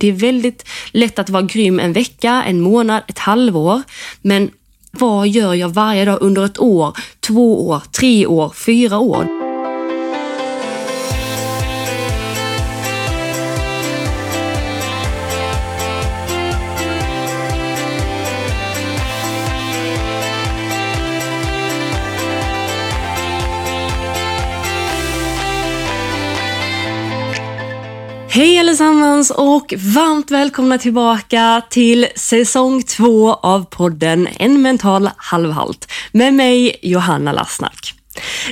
Det är väldigt lätt att vara grym en vecka, en månad, ett halvår. Men vad gör jag varje dag under ett år, två år, tre år, fyra år? Allesammans och varmt välkomna tillbaka till säsong två av podden En mental halvhalt med mig Johanna Lassnack.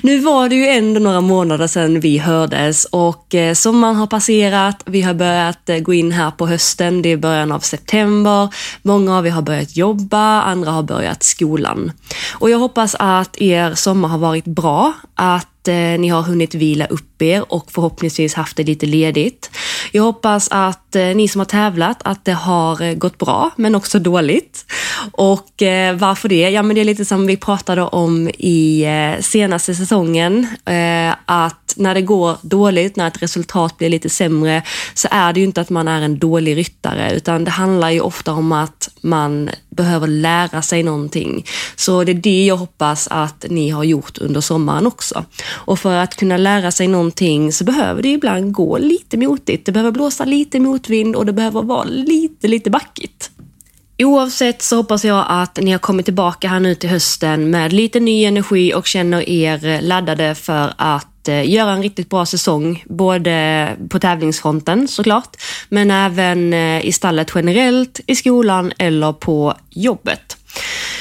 Nu var det ju ändå några månader sedan vi hördes och eh, sommaren har passerat. Vi har börjat eh, gå in här på hösten. Det är början av september. Många av er har börjat jobba, andra har börjat skolan. Och jag hoppas att er sommar har varit bra, att eh, ni har hunnit vila upp er och förhoppningsvis haft det lite ledigt. Jag hoppas att eh, ni som har tävlat, att det har eh, gått bra, men också dåligt. Och eh, varför det? Ja, men det är lite som vi pratade om i eh, senaste säsongen, eh, att när det går dåligt, när ett resultat blir lite sämre, så är det ju inte att man är en dålig ryttare, utan det handlar ju ofta om att man behöver lära sig någonting. Så det är det jag hoppas att ni har gjort under sommaren också. Och för att kunna lära sig någonting så behöver det ibland gå lite motigt. Det behöver blåsa lite motvind och det behöver vara lite, lite backigt. Oavsett så hoppas jag att ni har kommit tillbaka här nu till hösten med lite ny energi och känner er laddade för att Eh, göra en riktigt bra säsong, både på tävlingsfronten såklart, men även eh, i stallet generellt, i skolan eller på jobbet.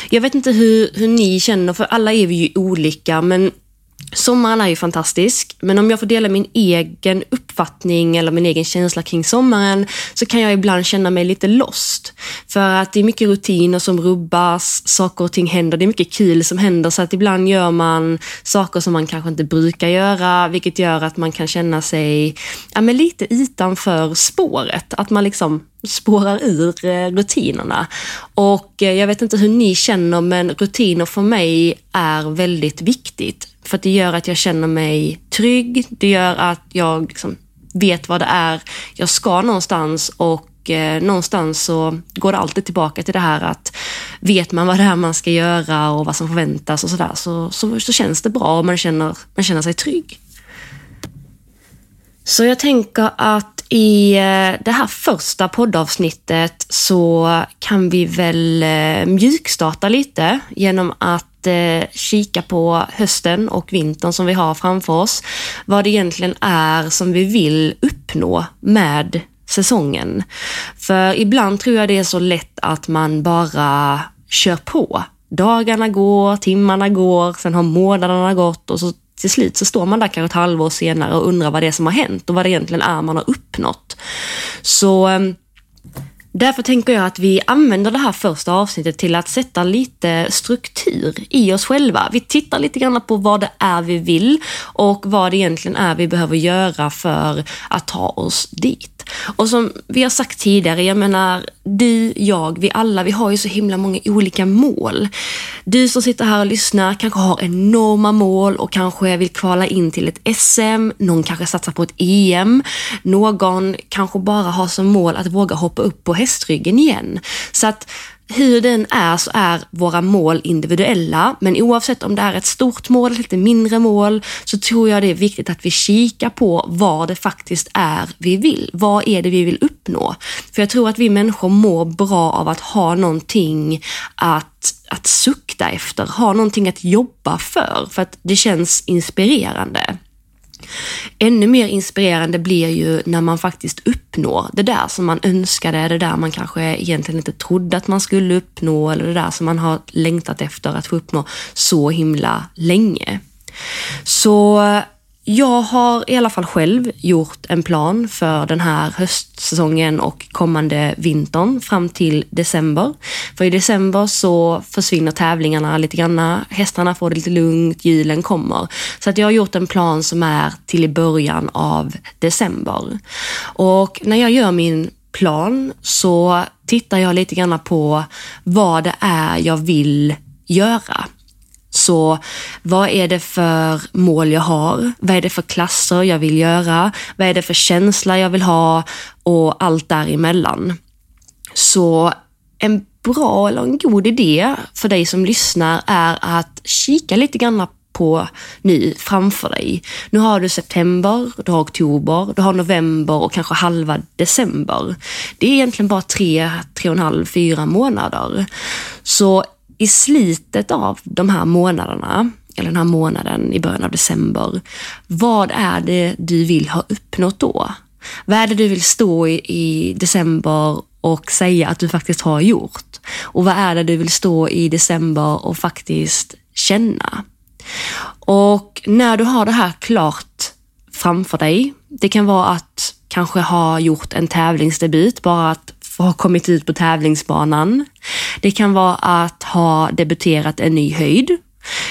Jag vet inte hur, hur ni känner, för alla är vi ju olika, men Sommaren är ju fantastisk, men om jag får dela min egen uppfattning eller min egen känsla kring sommaren så kan jag ibland känna mig lite lost. För att det är mycket rutiner som rubbas, saker och ting händer, det är mycket kul som händer så att ibland gör man saker som man kanske inte brukar göra, vilket gör att man kan känna sig ja, men lite utanför spåret. Att man liksom spårar ur eh, rutinerna. Och eh, jag vet inte hur ni känner, men rutiner för mig är väldigt viktigt. För det gör att jag känner mig trygg, det gör att jag liksom vet vad det är jag ska någonstans och eh, någonstans så går det alltid tillbaka till det här att vet man vad det är man ska göra och vad som förväntas och sådär så, så, så känns det bra och man känner, man känner sig trygg. Så jag tänker att i eh, det här första poddavsnittet så kan vi väl eh, mjukstarta lite genom att eh, kika på hösten och vintern som vi har framför oss. Vad det egentligen är som vi vill uppnå med säsongen. För ibland tror jag det är så lätt att man bara kör på. Dagarna går, timmarna går, sen har månaderna gått och så till slut så står man där kanske ett halvår senare och undrar vad det är som har hänt och vad det egentligen är man har uppnått. Så eh, Därför tänker jag att vi använder det här första avsnittet till att sätta lite struktur i oss själva. Vi tittar lite grann på vad det är vi vill och vad det egentligen är vi behöver göra för att ta oss dit. Och som vi har sagt tidigare, jag menar du, jag, vi alla, vi har ju så himla många olika mål. Du som sitter här och lyssnar kanske har enorma mål och kanske vill kvala in till ett SM, någon kanske satsar på ett EM, någon kanske bara har som mål att våga hoppa upp på hästryggen igen. Så att hur den är så är våra mål individuella, men oavsett om det är ett stort mål eller lite mindre mål så tror jag det är viktigt att vi kikar på vad det faktiskt är vi vill. Vad är det vi vill uppnå? För jag tror att vi människor mår bra av att ha någonting att, att sukta efter, ha någonting att jobba för, för att det känns inspirerande. Ännu mer inspirerande blir ju när man faktiskt uppnår det där som man önskade, det där man kanske egentligen inte trodde att man skulle uppnå eller det där som man har längtat efter att få uppnå så himla länge. Så jag har i alla fall själv gjort en plan för den här höstsäsongen och kommande vintern fram till december. För i december så försvinner tävlingarna lite grann. Hästarna får det lite lugnt, julen kommer. Så att jag har gjort en plan som är till i början av december. Och när jag gör min plan så tittar jag lite grann på vad det är jag vill göra. Så vad är det för mål jag har? Vad är det för klasser jag vill göra? Vad är det för känsla jag vill ha? Och allt däremellan. Så en bra eller en god idé för dig som lyssnar är att kika lite grann på nu framför dig. Nu har du september, du har oktober, du har november och kanske halva december. Det är egentligen bara tre, tre och en halv, fyra månader. Så i slutet av de här månaderna, eller den här månaden i början av december, vad är det du vill ha uppnått då? Vad är det du vill stå i, i december och säga att du faktiskt har gjort? Och vad är det du vill stå i december och faktiskt känna? Och när du har det här klart framför dig, det kan vara att kanske ha gjort en tävlingsdebut, bara att ha kommit ut på tävlingsbanan. Det kan vara att ha debuterat en ny höjd.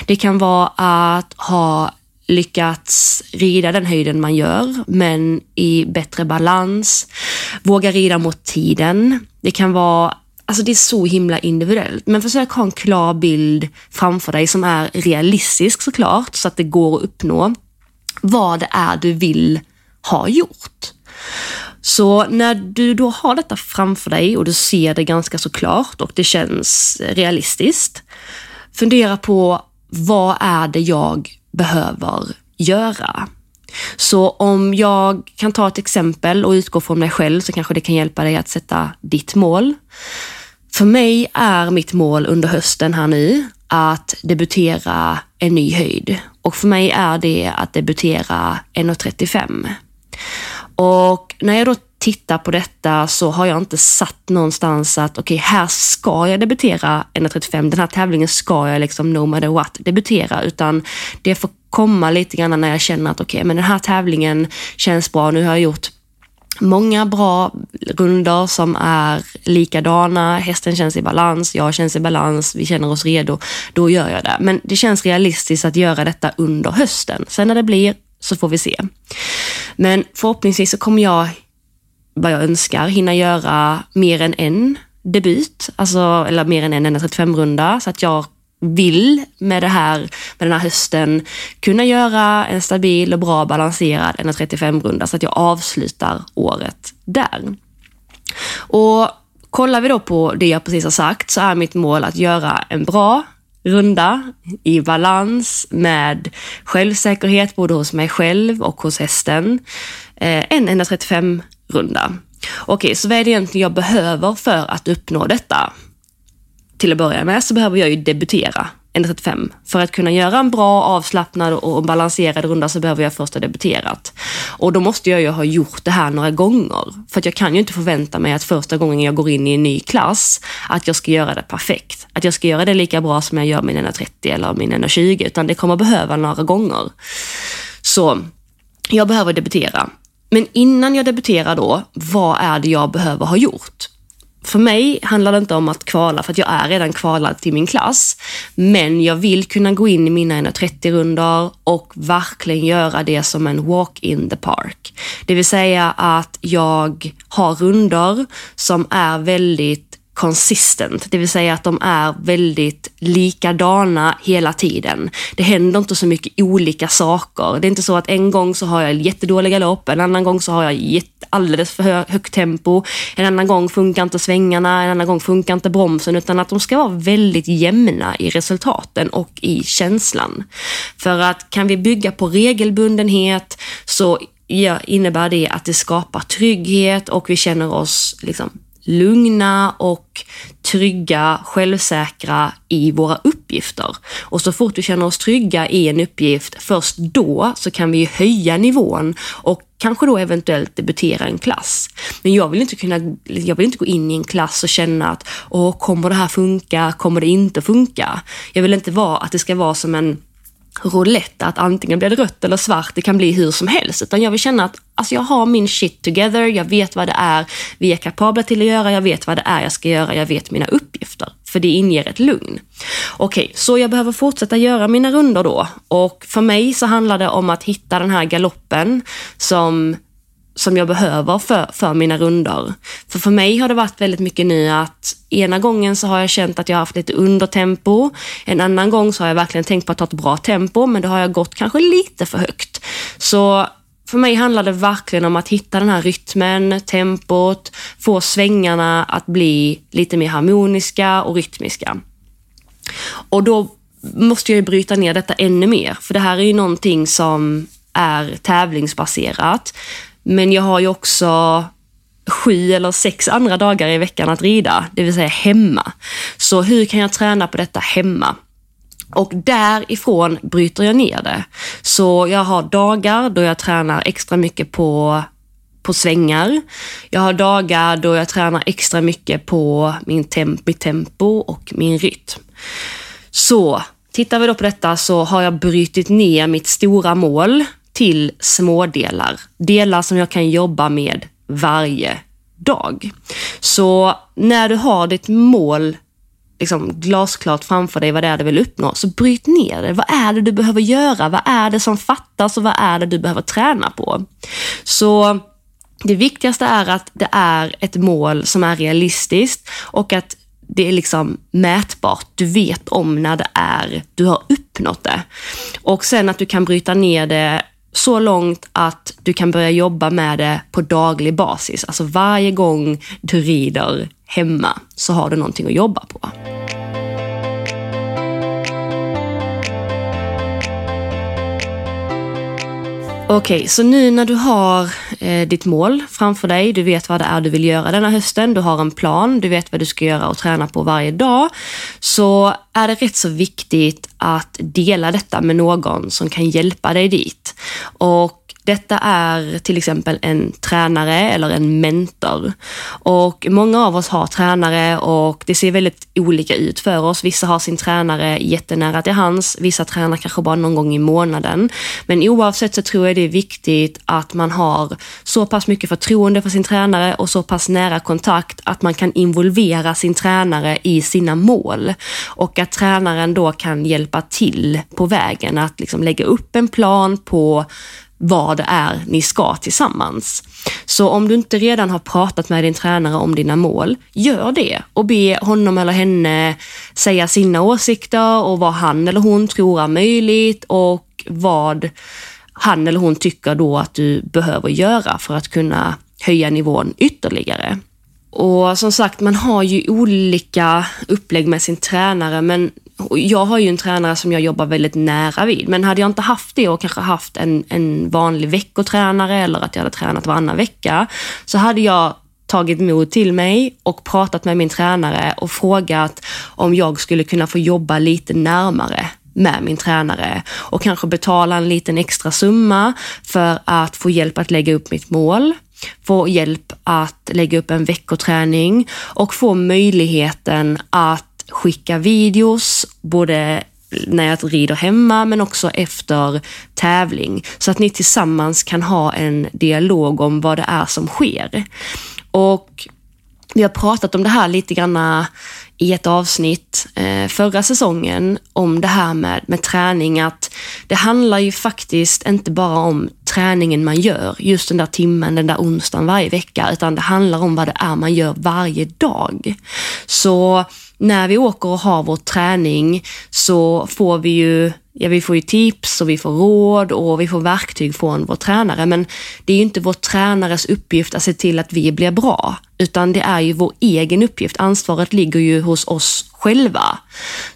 Det kan vara att ha lyckats rida den höjden man gör, men i bättre balans. Våga rida mot tiden. Det kan vara Alltså det är så himla individuellt. Men försök ha en klar bild framför dig som är realistisk såklart, så att det går att uppnå vad det är du vill ha gjort. Så när du då har detta framför dig och du ser det ganska så klart och det känns realistiskt, fundera på vad är det jag behöver göra? Så om jag kan ta ett exempel och utgå från mig själv så kanske det kan hjälpa dig att sätta ditt mål. För mig är mitt mål under hösten här nu att debutera en ny höjd. Och för mig är det att debutera 1,35. Och när jag då tittar på detta så har jag inte satt någonstans att okej, okay, här ska jag debutera 1,35. Den här tävlingen ska jag liksom no matter what debutera, utan det får komma lite grann när jag känner att okej, okay, men den här tävlingen känns bra. Nu har jag gjort många bra runder som är likadana. Hästen känns i balans, jag känns i balans, vi känner oss redo. Då gör jag det. Men det känns realistiskt att göra detta under hösten. Sen när det blir så får vi se. Men förhoppningsvis så kommer jag, vad jag önskar, hinna göra mer än en debut, alltså, eller mer än en 35-runda, så att jag vill med det här, med den här hösten kunna göra en stabil och bra balanserad 1.35-runda så att jag avslutar året där. Och kollar vi då på det jag precis har sagt så är mitt mål att göra en bra runda i balans med självsäkerhet både hos mig själv och hos hästen. Eh, en en 1.35-runda. Okej, så vad är det egentligen jag behöver för att uppnå detta? till att börja med så behöver jag ju debutera 1.35. För att kunna göra en bra, avslappnad och balanserad runda så behöver jag först ha debuterat. Och då måste jag ju ha gjort det här några gånger. För att jag kan ju inte förvänta mig att första gången jag går in i en ny klass, att jag ska göra det perfekt. Att jag ska göra det lika bra som jag gör min 1.30 eller min 1.20, utan det kommer behöva några gånger. Så jag behöver debutera. Men innan jag debuterar då, vad är det jag behöver ha gjort? För mig handlar det inte om att kvala, för att jag är redan kvalad till min klass. Men jag vill kunna gå in i mina 130 rundor och verkligen göra det som en walk in the park. Det vill säga att jag har rundor som är väldigt consistent, det vill säga att de är väldigt likadana hela tiden. Det händer inte så mycket olika saker. Det är inte så att en gång så har jag jättedåliga lopp, en annan gång så har jag alldeles för hö högt tempo, en annan gång funkar inte svängarna, en annan gång funkar inte bromsen, utan att de ska vara väldigt jämna i resultaten och i känslan. För att kan vi bygga på regelbundenhet så innebär det att det skapar trygghet och vi känner oss liksom lugna och trygga, självsäkra i våra uppgifter. Och så fort vi känner oss trygga i en uppgift, först då så kan vi höja nivån och kanske då eventuellt debutera en klass. Men jag vill inte kunna, jag vill inte gå in i en klass och känna att, åh, kommer det här funka? Kommer det inte funka? Jag vill inte vara att det ska vara som en roulette, att antingen blir det rött eller svart, det kan bli hur som helst. Utan jag vill känna att alltså jag har min shit together, jag vet vad det är vi är kapabla till att göra, jag vet vad det är jag ska göra, jag vet mina uppgifter. För det inger ett lugn. Okej, okay, så jag behöver fortsätta göra mina runder då. Och för mig så handlar det om att hitta den här galoppen som som jag behöver för, för mina runder. För för mig har det varit väldigt mycket nu att ena gången så har jag känt att jag har haft lite undertempo. En annan gång så har jag verkligen tänkt på att ta ett bra tempo, men då har jag gått kanske lite för högt. Så för mig handlar det verkligen om att hitta den här rytmen, tempot, få svängarna att bli lite mer harmoniska och rytmiska. Och då måste jag bryta ner detta ännu mer, för det här är ju någonting som är tävlingsbaserat. Men jag har ju också sju eller sex andra dagar i veckan att rida, det vill säga hemma. Så hur kan jag träna på detta hemma? Och därifrån bryter jag ner det. Så jag har dagar då jag tränar extra mycket på, på svängar. Jag har dagar då jag tränar extra mycket på min temp, mitt tempo och min rytm. Så tittar vi då på detta så har jag brutit ner mitt stora mål till smådelar. Delar som jag kan jobba med varje dag. Så när du har ditt mål liksom glasklart framför dig vad det är du vill uppnå, så bryt ner det. Vad är det du behöver göra? Vad är det som fattas och vad är det du behöver träna på? Så det viktigaste är att det är ett mål som är realistiskt och att det är liksom mätbart. Du vet om när det är du har uppnått det. Och sen att du kan bryta ner det så långt att du kan börja jobba med det på daglig basis. Alltså varje gång du rider hemma så har du någonting att jobba på. Okej, okay, så nu när du har eh, ditt mål framför dig, du vet vad det är du vill göra denna hösten, du har en plan, du vet vad du ska göra och träna på varje dag, så är det rätt så viktigt att dela detta med någon som kan hjälpa dig dit. Och detta är till exempel en tränare eller en mentor. Och Många av oss har tränare och det ser väldigt olika ut för oss. Vissa har sin tränare jättenära till hands, vissa tränar kanske bara någon gång i månaden. Men oavsett så tror jag det är viktigt att man har så pass mycket förtroende för sin tränare och så pass nära kontakt att man kan involvera sin tränare i sina mål. Och att tränaren då kan hjälpa till på vägen, att liksom lägga upp en plan på vad det är ni ska tillsammans. Så om du inte redan har pratat med din tränare om dina mål, gör det och be honom eller henne säga sina åsikter och vad han eller hon tror är möjligt och vad han eller hon tycker då att du behöver göra för att kunna höja nivån ytterligare. Och som sagt, man har ju olika upplägg med sin tränare, men jag har ju en tränare som jag jobbar väldigt nära vid, men hade jag inte haft det och kanske haft en, en vanlig veckotränare eller att jag hade tränat varannan vecka, så hade jag tagit mod till mig och pratat med min tränare och frågat om jag skulle kunna få jobba lite närmare med min tränare och kanske betala en liten extra summa för att få hjälp att lägga upp mitt mål få hjälp att lägga upp en veckoträning och få möjligheten att skicka videos, både när jag rider hemma men också efter tävling. Så att ni tillsammans kan ha en dialog om vad det är som sker. Och vi har pratat om det här lite grann eh, i ett avsnitt eh, förra säsongen om det här med, med träning, att det handlar ju faktiskt inte bara om träningen man gör, just den där timmen, den där onsdagen varje vecka, utan det handlar om vad det är man gör varje dag. Så när vi åker och har vår träning så får vi ju ja, vi får ju tips och vi får råd och vi får verktyg från vår tränare. Men det är ju inte vår tränares uppgift att se till att vi blir bra, utan det är ju vår egen uppgift. Ansvaret ligger ju hos oss själva.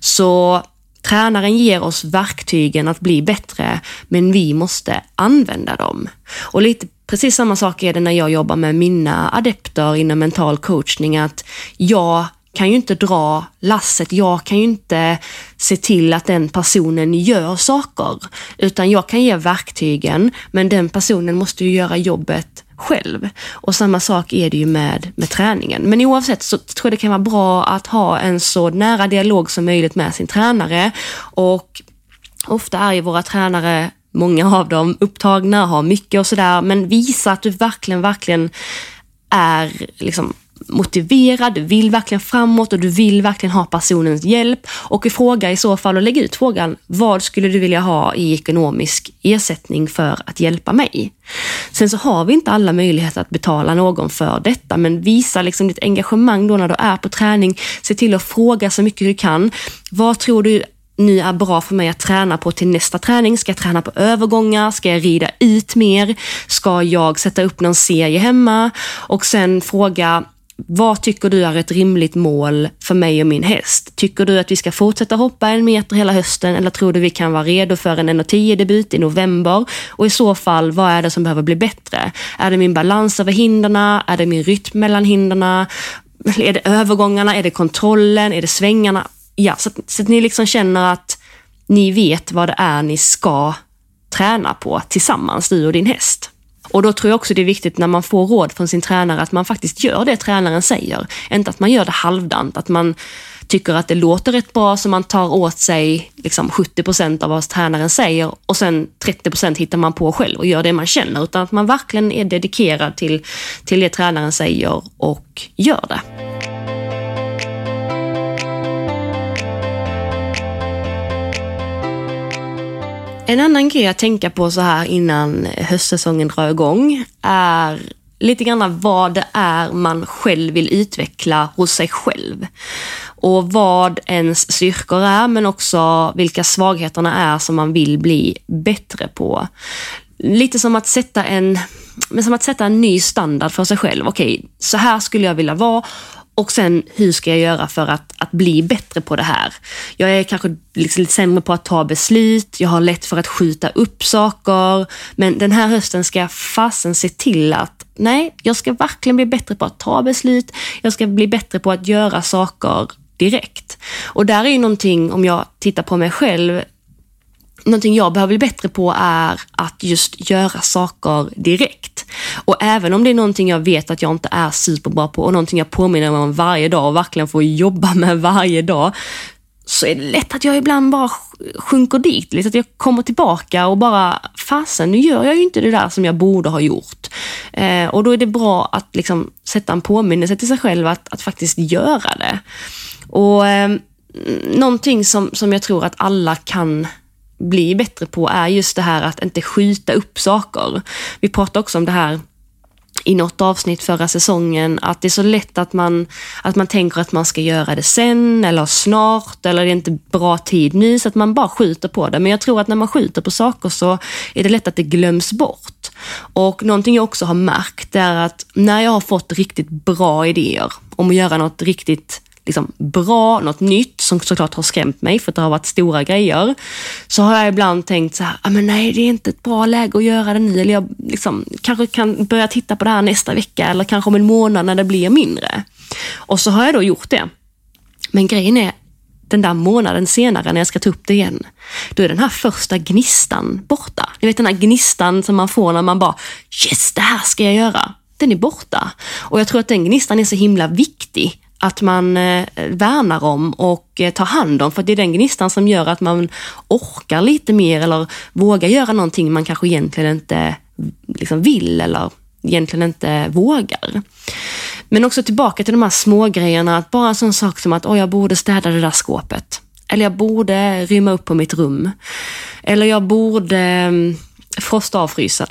Så Tränaren ger oss verktygen att bli bättre, men vi måste använda dem. Och lite precis samma sak är det när jag jobbar med mina adepter inom mental coachning, att jag kan ju inte dra lasset. Jag kan ju inte se till att den personen gör saker, utan jag kan ge verktygen, men den personen måste ju göra jobbet själv. Och samma sak är det ju med, med träningen. Men oavsett så tror jag det kan vara bra att ha en så nära dialog som möjligt med sin tränare och ofta är ju våra tränare Många av dem upptagna, har mycket och sådär, men visa att du verkligen, verkligen är liksom motiverad, du vill verkligen framåt och du vill verkligen ha personens hjälp. Och fråga i så fall och lägg ut frågan, vad skulle du vilja ha i ekonomisk ersättning för att hjälpa mig? Sen så har vi inte alla möjligheter att betala någon för detta, men visa liksom ditt engagemang då när du är på träning. Se till att fråga så mycket du kan. Vad tror du nu är bra för mig att träna på till nästa träning? Ska jag träna på övergångar? Ska jag rida ut mer? Ska jag sätta upp någon serie hemma? Och sen fråga, vad tycker du är ett rimligt mål för mig och min häst? Tycker du att vi ska fortsätta hoppa en meter hela hösten eller tror du vi kan vara redo för en 1.10-debut i november? Och i så fall, vad är det som behöver bli bättre? Är det min balans över hinderna? Är det min rytm mellan hinderna? Är det övergångarna? Är det kontrollen? Är det svängarna? Ja, så, så att ni liksom känner att ni vet vad det är ni ska träna på tillsammans, du och din häst. Och då tror jag också det är viktigt när man får råd från sin tränare att man faktiskt gör det tränaren säger. Inte att man gör det halvdant, att man tycker att det låter rätt bra så man tar åt sig liksom 70 procent av vad tränaren säger och sen 30 procent hittar man på själv och gör det man känner. Utan att man verkligen är dedikerad till, till det tränaren säger och gör det. En annan grej att tänka på så här innan höstsäsongen drar igång är lite grann vad det är man själv vill utveckla hos sig själv. Och vad ens styrkor är, men också vilka svagheterna är som man vill bli bättre på. Lite som att sätta en, men som att sätta en ny standard för sig själv. Okej, okay, så här skulle jag vilja vara och sen, hur ska jag göra för att, att bli bättre på det här? Jag är kanske liksom lite sämre på att ta beslut, jag har lätt för att skjuta upp saker. Men den här hösten ska jag fasen se till att, nej, jag ska verkligen bli bättre på att ta beslut. Jag ska bli bättre på att göra saker direkt. Och där är ju någonting, om jag tittar på mig själv, någonting jag behöver bli bättre på är att just göra saker direkt. Och även om det är någonting jag vet att jag inte är superbra på och någonting jag påminner mig om varje dag och verkligen får jobba med varje dag, så är det lätt att jag ibland bara sjunker dit. Lite att jag kommer tillbaka och bara, fasen, nu gör jag ju inte det där som jag borde ha gjort. Eh, och då är det bra att liksom sätta en påminnelse till sig själv att, att faktiskt göra det. Och eh, någonting som, som jag tror att alla kan bli bättre på är just det här att inte skjuta upp saker. Vi pratade också om det här i något avsnitt förra säsongen, att det är så lätt att man, att man tänker att man ska göra det sen eller snart eller det är inte bra tid nu så att man bara skjuter på det. Men jag tror att när man skjuter på saker så är det lätt att det glöms bort. Och någonting jag också har märkt är att när jag har fått riktigt bra idéer om att göra något riktigt liksom bra, något nytt som såklart har skrämt mig för att det har varit stora grejer. Så har jag ibland tänkt så här, ah, men nej det är inte ett bra läge att göra det nu. Eller jag liksom, kanske kan börja titta på det här nästa vecka eller kanske om en månad när det blir mindre. Och så har jag då gjort det. Men grejen är, den där månaden senare när jag ska ta upp det igen, då är den här första gnistan borta. Ni vet den här gnistan som man får när man bara, yes det här ska jag göra. Den är borta. Och jag tror att den gnistan är så himla viktig att man eh, värnar om och eh, tar hand om. För det är den gnistan som gör att man orkar lite mer eller vågar göra någonting man kanske egentligen inte liksom vill eller egentligen inte vågar. Men också tillbaka till de här små grejerna, att bara en sån sak som att oh, jag borde städa det där skåpet. Eller jag borde rymma upp på mitt rum. Eller jag borde mm, frosta av frysen.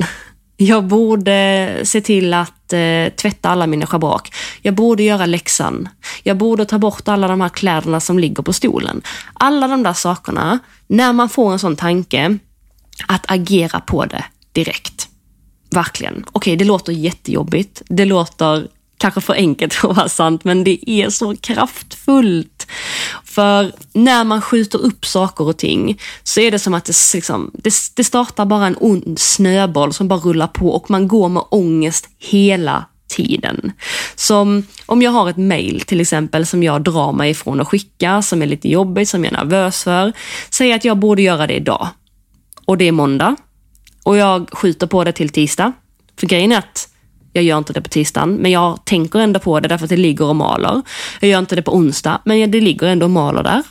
Jag borde se till att eh, tvätta alla mina schabrak. Jag borde göra läxan. Jag borde ta bort alla de här kläderna som ligger på stolen. Alla de där sakerna, när man får en sån tanke, att agera på det direkt. Verkligen. Okej, okay, det låter jättejobbigt. Det låter kanske för enkelt för att vara sant, men det är så kraftfullt. För när man skjuter upp saker och ting så är det som att det, liksom, det, det startar bara en ond snöboll som bara rullar på och man går med ångest hela tiden. Som om jag har ett mail till exempel som jag drar mig ifrån att skicka, som är lite jobbigt, som jag är nervös för. Säg att jag borde göra det idag. Och det är måndag. Och jag skjuter på det till tisdag. För grejen är att jag gör inte det på tisdagen, men jag tänker ändå på det därför att det ligger och maler. Jag gör inte det på onsdag, men det ligger ändå och maler där.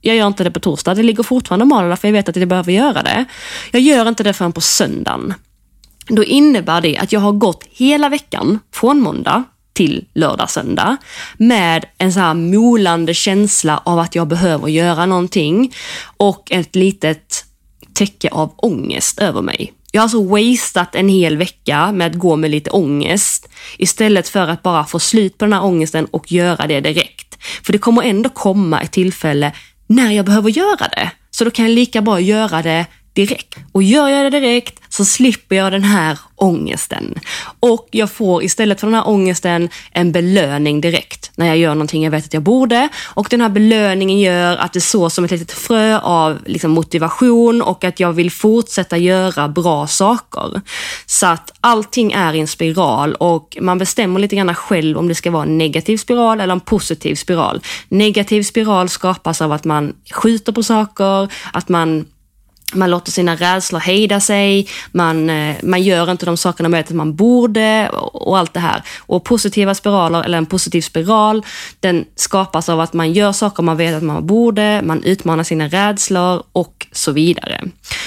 Jag gör inte det på torsdag, det ligger fortfarande och maler där för jag vet att jag behöver göra det. Jag gör inte det förrän på söndagen. Då innebär det att jag har gått hela veckan, från måndag till lördag, söndag med en så här molande känsla av att jag behöver göra någonting och ett litet täcke av ångest över mig. Jag har alltså wasteat en hel vecka med att gå med lite ångest istället för att bara få slut på den här ångesten och göra det direkt. För det kommer ändå komma ett tillfälle när jag behöver göra det. Så då kan jag lika bra göra det direkt. Och gör jag det direkt så slipper jag den här ångesten. Och jag får istället för den här ångesten en belöning direkt när jag gör någonting jag vet att jag borde. Och den här belöningen gör att det sås som ett litet frö av liksom motivation och att jag vill fortsätta göra bra saker. Så att allting är i en spiral och man bestämmer lite grann själv om det ska vara en negativ spiral eller en positiv spiral. Negativ spiral skapas av att man skjuter på saker, att man man låter sina rädslor hejda sig, man, eh, man gör inte de sakerna man att man borde och, och allt det här. Och positiva spiraler, eller en positiv spiral, den skapas av att man gör saker man vet att man borde, man utmanar sina rädslor och så vidare.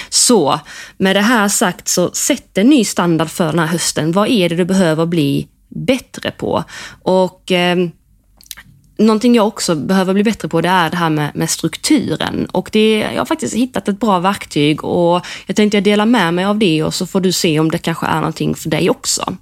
Så med det här sagt, så sätt en ny standard för den här hösten. Vad är det du behöver bli bättre på? Och eh, Någonting jag också behöver bli bättre på det är det här med, med strukturen. Och det, jag har faktiskt hittat ett bra verktyg och jag tänkte jag dela med mig av det och så får du se om det kanske är någonting för dig också.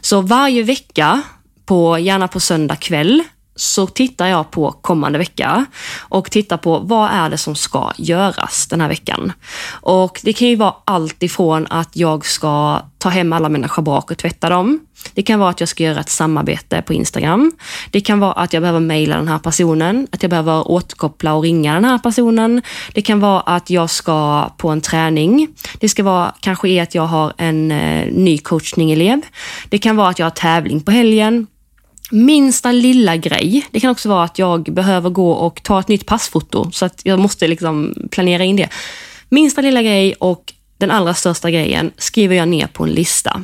Så varje vecka, på, gärna på söndag kväll, så tittar jag på kommande vecka och tittar på vad är det som ska göras den här veckan. Och Det kan ju vara allt ifrån att jag ska ta hem alla mina schabrak och tvätta dem. Det kan vara att jag ska göra ett samarbete på Instagram. Det kan vara att jag behöver mejla den här personen, att jag behöver återkoppla och ringa den här personen. Det kan vara att jag ska på en träning. Det ska vara kanske att jag har en eh, ny coachningelev. Det kan vara att jag har tävling på helgen minsta lilla grej. Det kan också vara att jag behöver gå och ta ett nytt passfoto, så att jag måste liksom planera in det. Minsta lilla grej och den allra största grejen skriver jag ner på en lista.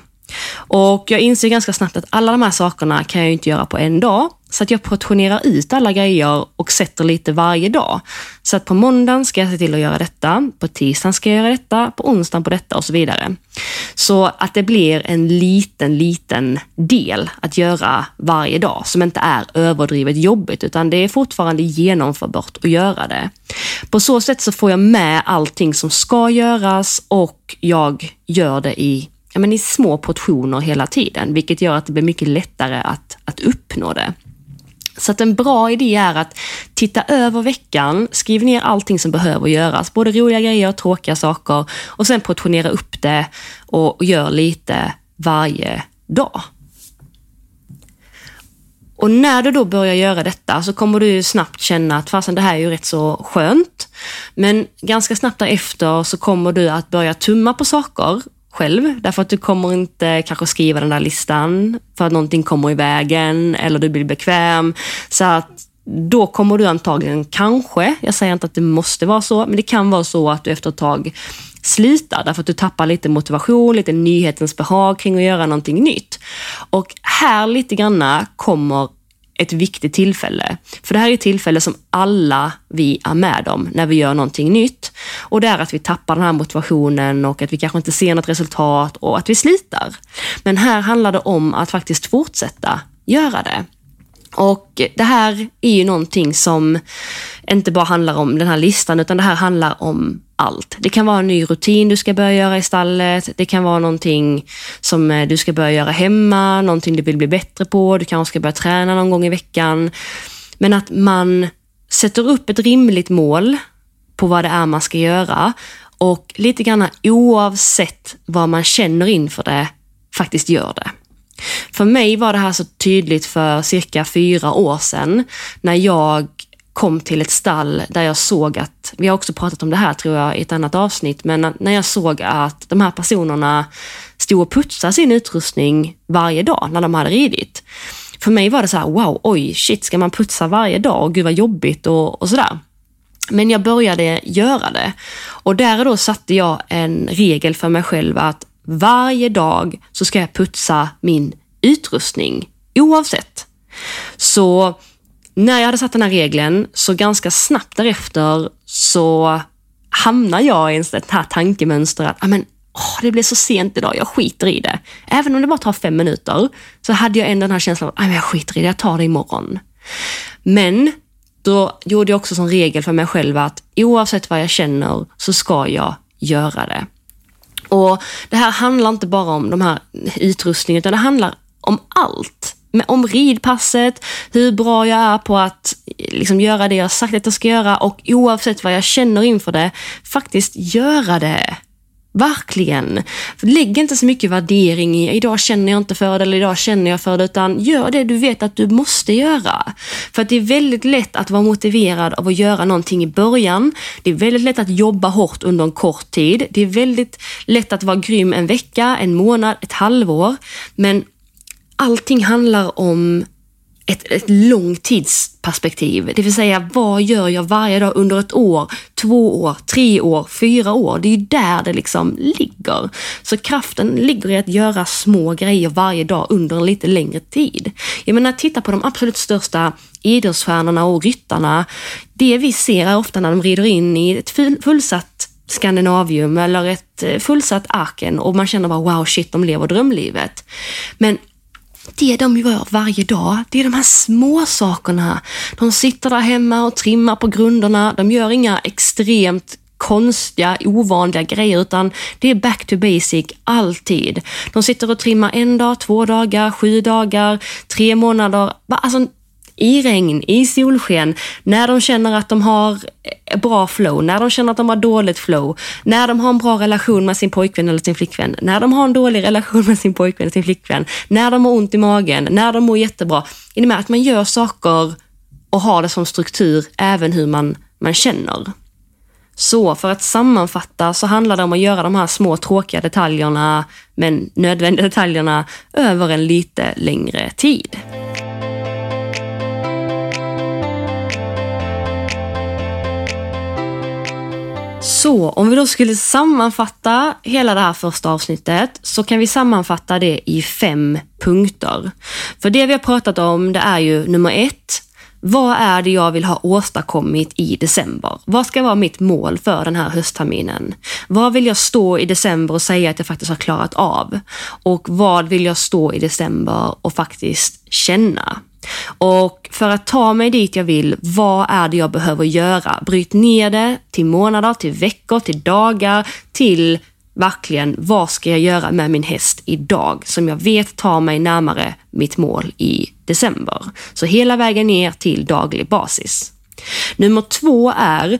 Och Jag inser ganska snabbt att alla de här sakerna kan jag inte göra på en dag. Så att jag portionerar ut alla grejer och sätter lite varje dag. Så att på måndagen ska jag se till att göra detta, på tisdagen ska jag göra detta, på onsdagen på detta och så vidare. Så att det blir en liten, liten del att göra varje dag som inte är överdrivet jobbigt utan det är fortfarande genomförbart att göra det. På så sätt så får jag med allting som ska göras och jag gör det i ja, men i små portioner hela tiden, vilket gör att det blir mycket lättare att, att uppnå det. Så att en bra idé är att titta över veckan, skriv ner allting som behöver göras, både roliga grejer och tråkiga saker och sen portionera upp det och, och gör lite varje dag. Och när du då börjar göra detta så kommer du snabbt känna att fasen det här är ju rätt så skönt. Men ganska snabbt därefter så kommer du att börja tumma på saker själv. Därför att du kommer inte kanske skriva den där listan för att någonting kommer i vägen eller du blir bekväm. Så att då kommer du antagligen kanske, jag säger inte att det måste vara så, men det kan vara så att du efter ett tag slutar därför att du tappar lite motivation, lite nyhetens behag kring att göra någonting nytt. Och här lite granna kommer ett viktigt tillfälle. För det här är ett tillfälle som alla vi är med om när vi gör någonting nytt. Och det är att vi tappar den här motivationen och att vi kanske inte ser något resultat och att vi slutar. Men här handlar det om att faktiskt fortsätta göra det. Och det här är ju någonting som inte bara handlar om den här listan, utan det här handlar om allt. Det kan vara en ny rutin du ska börja göra i stallet. Det kan vara någonting som eh, du ska börja göra hemma, någonting du vill bli bättre på. Du kanske ska börja träna någon gång i veckan. Men att man sätter upp ett rimligt mål på vad det är man ska göra och lite grann oavsett vad man känner inför det, faktiskt gör det. För mig var det här så tydligt för cirka fyra år sedan när jag kom till ett stall där jag såg att, vi har också pratat om det här tror jag i ett annat avsnitt, men när jag såg att de här personerna stod och putsade sin utrustning varje dag när de hade ridit. För mig var det så här, wow, oj, shit, ska man putsa varje dag? Gud vad jobbigt och, och sådär. Men jag började göra det och där och då satte jag en regel för mig själv att varje dag så ska jag putsa min utrustning oavsett. Så när jag hade satt den här regeln, så ganska snabbt därefter så hamnar jag i ett här tankemönster att ah, Åh, det blev så sent idag, jag skiter i det. Även om det bara tar fem minuter så hade jag ändå den här känslan att ah, jag skiter i det, jag tar det imorgon. Men då gjorde jag också som regel för mig själv att oavsett vad jag känner så ska jag göra det. Och Det här handlar inte bara om de här utrustningen, utan det handlar om allt. Om ridpasset, hur bra jag är på att liksom göra det jag sagt att jag ska göra och oavsett vad jag känner inför det, faktiskt göra det. Verkligen. Lägg inte så mycket värdering i idag känner jag inte för det eller idag känner jag för det, utan gör det du vet att du måste göra. För att det är väldigt lätt att vara motiverad av att göra någonting i början. Det är väldigt lätt att jobba hårt under en kort tid. Det är väldigt lätt att vara grym en vecka, en månad, ett halvår. Men allting handlar om ett, ett långtidsperspektiv. Det vill säga, vad gör jag varje dag under ett år, två år, tre år, fyra år? Det är ju där det liksom ligger. Så kraften ligger i att göra små grejer varje dag under en lite längre tid. Jag menar, titta på de absolut största idrottsstjärnorna och ryttarna. Det vi ser är ofta när de rider in i ett fullsatt Skandinavium eller ett eh, fullsatt Arken och man känner bara wow, shit, de lever drömlivet. Men det de gör varje dag, det är de här små sakerna. De sitter där hemma och trimmar på grunderna. De gör inga extremt konstiga, ovanliga grejer, utan det är back to basic alltid. De sitter och trimmar en dag, två dagar, sju dagar, tre månader. Alltså, i regn, i solsken, när de känner att de har eh, bra flow, när de känner att de har dåligt flow, när de har en bra relation med sin pojkvän eller sin flickvän, när de har en dålig relation med sin pojkvän eller sin flickvän, när de har ont i magen, när de mår jättebra. I och med? Att man gör saker och har det som struktur även hur man, man känner. Så för att sammanfatta så handlar det om att göra de här små tråkiga detaljerna, men nödvändiga detaljerna, över en lite längre tid. Så om vi då skulle sammanfatta hela det här första avsnittet så kan vi sammanfatta det i fem punkter. För det vi har pratat om det är ju nummer ett, vad är det jag vill ha åstadkommit i december? Vad ska vara mitt mål för den här höstterminen? Vad vill jag stå i december och säga att jag faktiskt har klarat av? Och vad vill jag stå i december och faktiskt känna? Och för att ta mig dit jag vill, vad är det jag behöver göra? Bryt ner det till månader, till veckor, till dagar, till verkligen vad ska jag göra med min häst idag som jag vet tar mig närmare mitt mål i december. Så hela vägen ner till daglig basis. Nummer två är,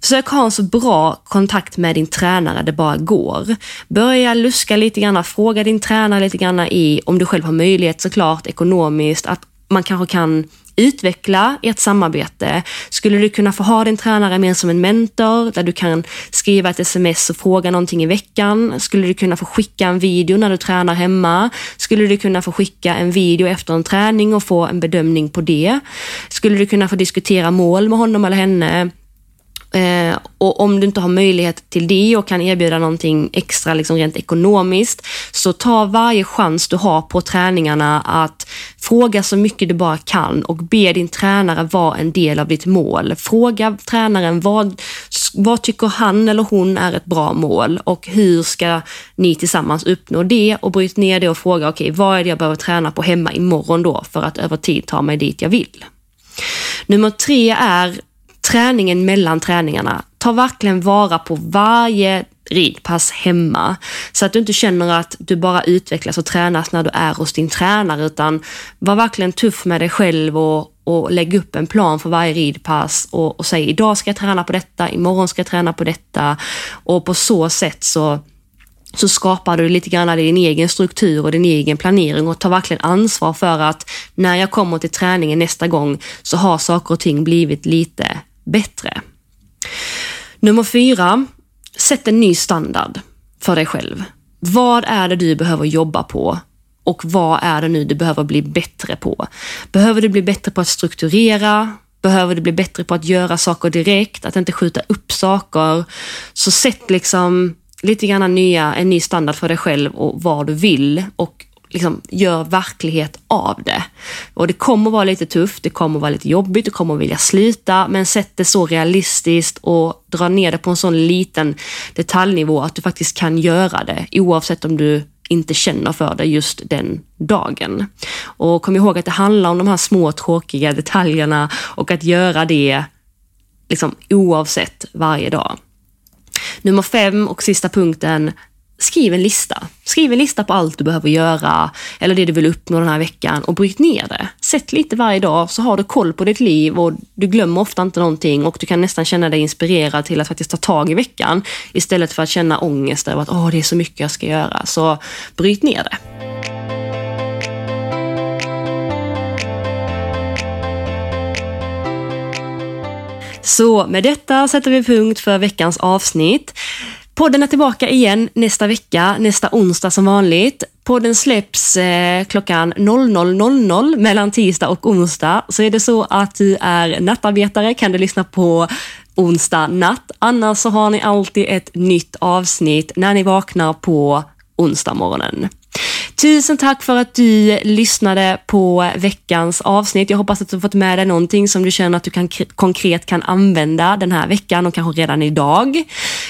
försök ha en så bra kontakt med din tränare det bara går. Börja luska lite grann, fråga din tränare lite grann i, om du själv har möjlighet såklart ekonomiskt, att man kanske kan utveckla ert samarbete. Skulle du kunna få ha din tränare mer som en mentor där du kan skriva ett sms och fråga någonting i veckan? Skulle du kunna få skicka en video när du tränar hemma? Skulle du kunna få skicka en video efter en träning och få en bedömning på det? Skulle du kunna få diskutera mål med honom eller henne? Eh, och om du inte har möjlighet till det och kan erbjuda någonting extra liksom rent ekonomiskt, så ta varje chans du har på träningarna att fråga så mycket du bara kan och be din tränare vara en del av ditt mål. Fråga tränaren vad, vad tycker han eller hon är ett bra mål och hur ska ni tillsammans uppnå det och bryt ner det och fråga okej, okay, vad är det jag behöver träna på hemma imorgon då för att över tid ta mig dit jag vill. Nummer tre är träningen mellan träningarna. Ta verkligen vara på varje ridpass hemma. Så att du inte känner att du bara utvecklas och tränas när du är hos din tränare, utan var verkligen tuff med dig själv och, och lägg upp en plan för varje ridpass och, och säg idag ska jag träna på detta, imorgon ska jag träna på detta. Och på så sätt så så skapar du lite grann din egen struktur och din egen planering och tar verkligen ansvar för att när jag kommer till träningen nästa gång så har saker och ting blivit lite bättre. Nummer fyra, sätt en ny standard för dig själv. Vad är det du behöver jobba på? Och vad är det nu du behöver bli bättre på? Behöver du bli bättre på att strukturera? Behöver du bli bättre på att göra saker direkt? Att inte skjuta upp saker? Så sätt liksom lite grann nya, en ny standard för dig själv och vad du vill och liksom gör verklighet av det. Och det kommer vara lite tufft, det kommer vara lite jobbigt, du kommer vilja sluta, men sätt det så realistiskt och dra ner det på en sån liten detaljnivå att du faktiskt kan göra det, oavsett om du inte känner för det just den dagen. Och kom ihåg att det handlar om de här små tråkiga detaljerna och att göra det liksom oavsett varje dag. Nummer fem och sista punkten, skriv en lista. Skriv en lista på allt du behöver göra eller det du vill uppnå den här veckan och bryt ner det. Sätt lite varje dag så har du koll på ditt liv och du glömmer ofta inte någonting och du kan nästan känna dig inspirerad till att faktiskt ta tag i veckan istället för att känna ångest över att Åh, det är så mycket jag ska göra. Så bryt ner det. Så med detta sätter vi punkt för veckans avsnitt. Podden är tillbaka igen nästa vecka, nästa onsdag som vanligt. Podden släpps eh, klockan 00.00 mellan tisdag och onsdag. Så är det så att du är nattarbetare kan du lyssna på onsdag natt. Annars så har ni alltid ett nytt avsnitt när ni vaknar på onsdag morgonen. Tusen tack för att du lyssnade på veckans avsnitt. Jag hoppas att du fått med dig någonting som du känner att du kan, konkret kan använda den här veckan och kanske redan idag.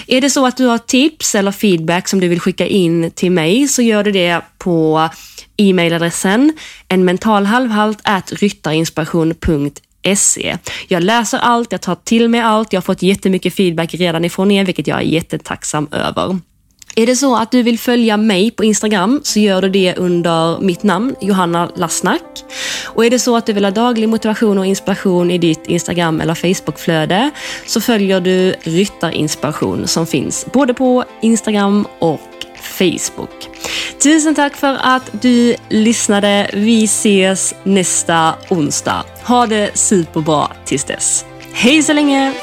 Är det så att du har tips eller feedback som du vill skicka in till mig så gör du det på e-mailadressen en mentalhalvhalt ryttarinspiration.se. Jag läser allt, jag tar till mig allt, jag har fått jättemycket feedback redan ifrån er, vilket jag är jättetacksam över. Är det så att du vill följa mig på Instagram så gör du det under mitt namn, Johanna Lassnack. Och är det så att du vill ha daglig motivation och inspiration i ditt Instagram eller Facebookflöde så följer du Ryttarinspiration som finns både på Instagram och Facebook. Tusen tack för att du lyssnade. Vi ses nästa onsdag. Ha det superbra tills dess. Hej så länge!